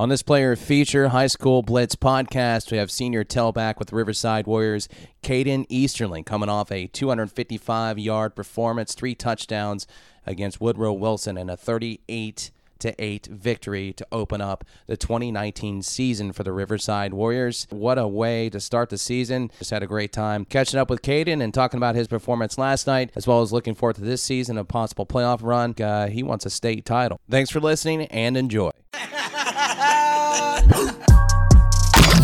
On this player feature high school blitz podcast, we have senior tailback with Riverside Warriors, Caden Easterling, coming off a 255 yard performance, three touchdowns against Woodrow Wilson, and a 38 to 8 victory to open up the 2019 season for the Riverside Warriors. What a way to start the season. Just had a great time catching up with Caden and talking about his performance last night, as well as looking forward to this season, a possible playoff run. Uh, he wants a state title. Thanks for listening and enjoy.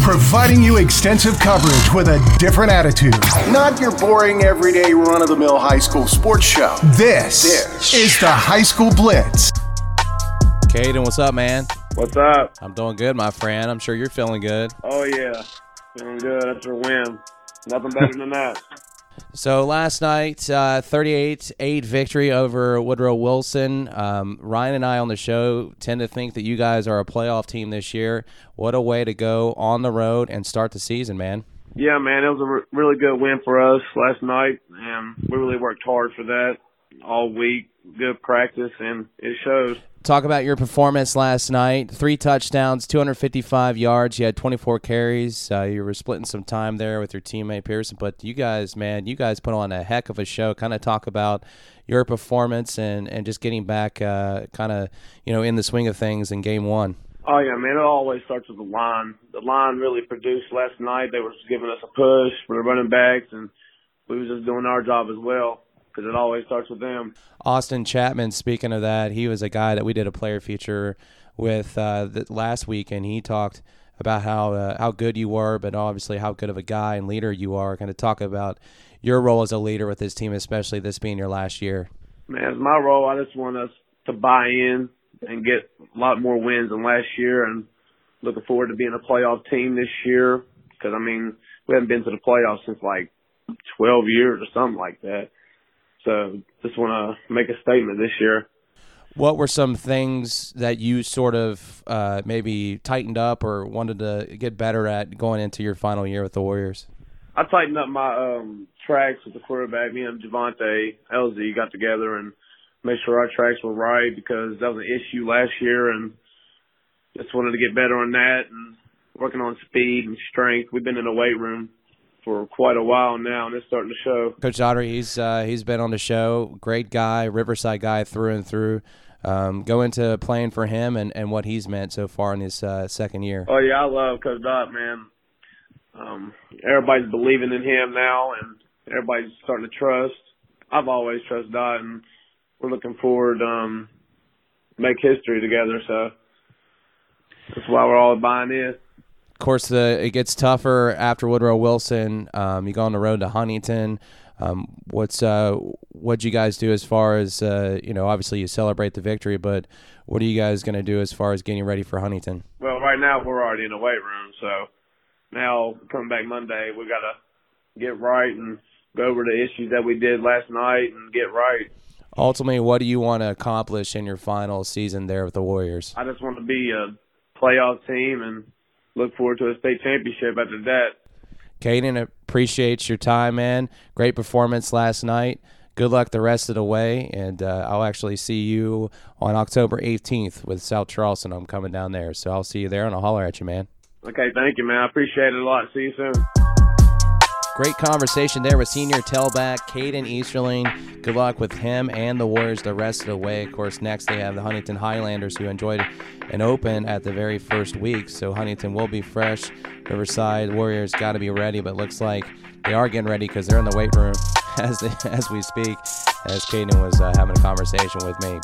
Providing you extensive coverage with a different attitude. Not your boring, everyday, run of the mill high school sports show. This, This. is the High School Blitz. Caden, what's up, man? What's up? I'm doing good, my friend. I'm sure you're feeling good. Oh yeah, feeling good. That's a win. Nothing better than that. So last night, uh, 38-8 victory over Woodrow Wilson. Um, Ryan and I on the show tend to think that you guys are a playoff team this year. What a way to go on the road and start the season, man. Yeah, man, it was a re- really good win for us last night, and we really worked hard for that all week. Good practice, and it shows. Talk about your performance last night. Three touchdowns, 255 yards. You had 24 carries. Uh, you were splitting some time there with your teammate Pearson. But you guys, man, you guys put on a heck of a show. Kind of talk about your performance and, and just getting back uh, kind of, you know, in the swing of things in game one. Oh yeah, man, it always starts with the line. The line really produced last night. They were giving us a push for the running backs, and we was just doing our job as well because it always starts with them. Austin Chapman, speaking of that, he was a guy that we did a player feature with uh, last week, and he talked about how uh, how good you were, but obviously how good of a guy and leader you are. Kind of talk about your role as a leader with this team, especially this being your last year. Man, it's my role. I just want us to buy in and get a lot more wins than last year, and looking forward to being a playoff team this year. Because I mean, we haven't been to the playoffs since like 12 years or something like that. So just want to make a statement this year. What were some things that you sort of uh, maybe tightened up or wanted to get better at going into your final year with the Warriors? I tightened up my um tracks with the quarterback. Me and Javante LZ got together and made sure our tracks were right because that was an issue last year, and just wanted to get better on that and working on speed and strength. We've been in the weight room for quite a while now, and it's starting to show. Coach Daughtry, he's uh, he's been on the show. Great guy, Riverside guy through and through. Um, go into playing for him and, and what he's meant so far in his uh, second year. Oh yeah, I love Coach Dot, man. Um, everybody's believing in him now, and everybody's starting to trust. I've always trusted Dot, and we're looking forward um, to make history together. So that's why we're all buying in. Of course, the it gets tougher after Woodrow Wilson. Um, you go on the road to Huntington. Um, what's uh, what'd you guys do as far as uh, you know? Obviously, you celebrate the victory, but what are you guys going to do as far as getting ready for Huntington? Well, right now we're already in the weight room, so now coming back Monday, we got to get right and go over the issues that we did last night and get right. Ultimately, what do you want to accomplish in your final season there with the Warriors? I just want to be a playoff team and look forward to a state championship after that. Caden, appreciates your time, man. Great performance last night. Good luck the rest of the way, and uh, I'll actually see you on October 18th with South Charleston. I'm coming down there, so I'll see you there, and I'll holler at you, man. Okay, thank you, man. I appreciate it a lot. See you soon. Great conversation there with senior tailback Caden Easterling. Good luck with him and the Warriors the rest of the way. Of course, next they have the Huntington Highlanders, who enjoyed an open at the very first week. So Huntington will be fresh. Riverside Warriors got to be ready, but looks like they are getting ready because they're in the weight room as they, as we speak. As Caden was uh, having a conversation with me.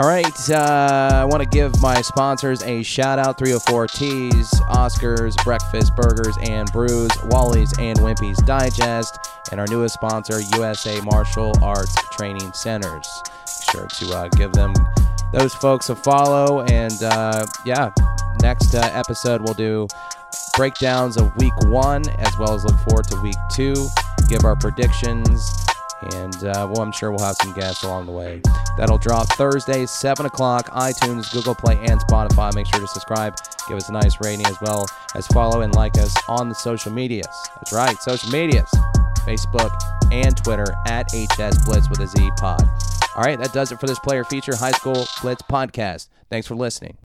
All right, uh, I want to give my sponsors a shout out 304 Teas, Oscars, Breakfast Burgers and Brews, Wally's and Wimpy's Digest, and our newest sponsor, USA Martial Arts Training Centers. Be sure to uh, give them those folks a follow. And uh, yeah, next uh, episode we'll do breakdowns of week one as well as look forward to week two, give our predictions and uh, well, I'm sure we'll have some guests along the way. That'll drop Thursday, 7 o'clock, iTunes, Google Play, and Spotify. Make sure to subscribe, give us a nice rating, as well as follow and like us on the social medias. That's right, social medias Facebook and Twitter at HS Blitz with a Z pod. All right, that does it for this player feature high school blitz podcast. Thanks for listening.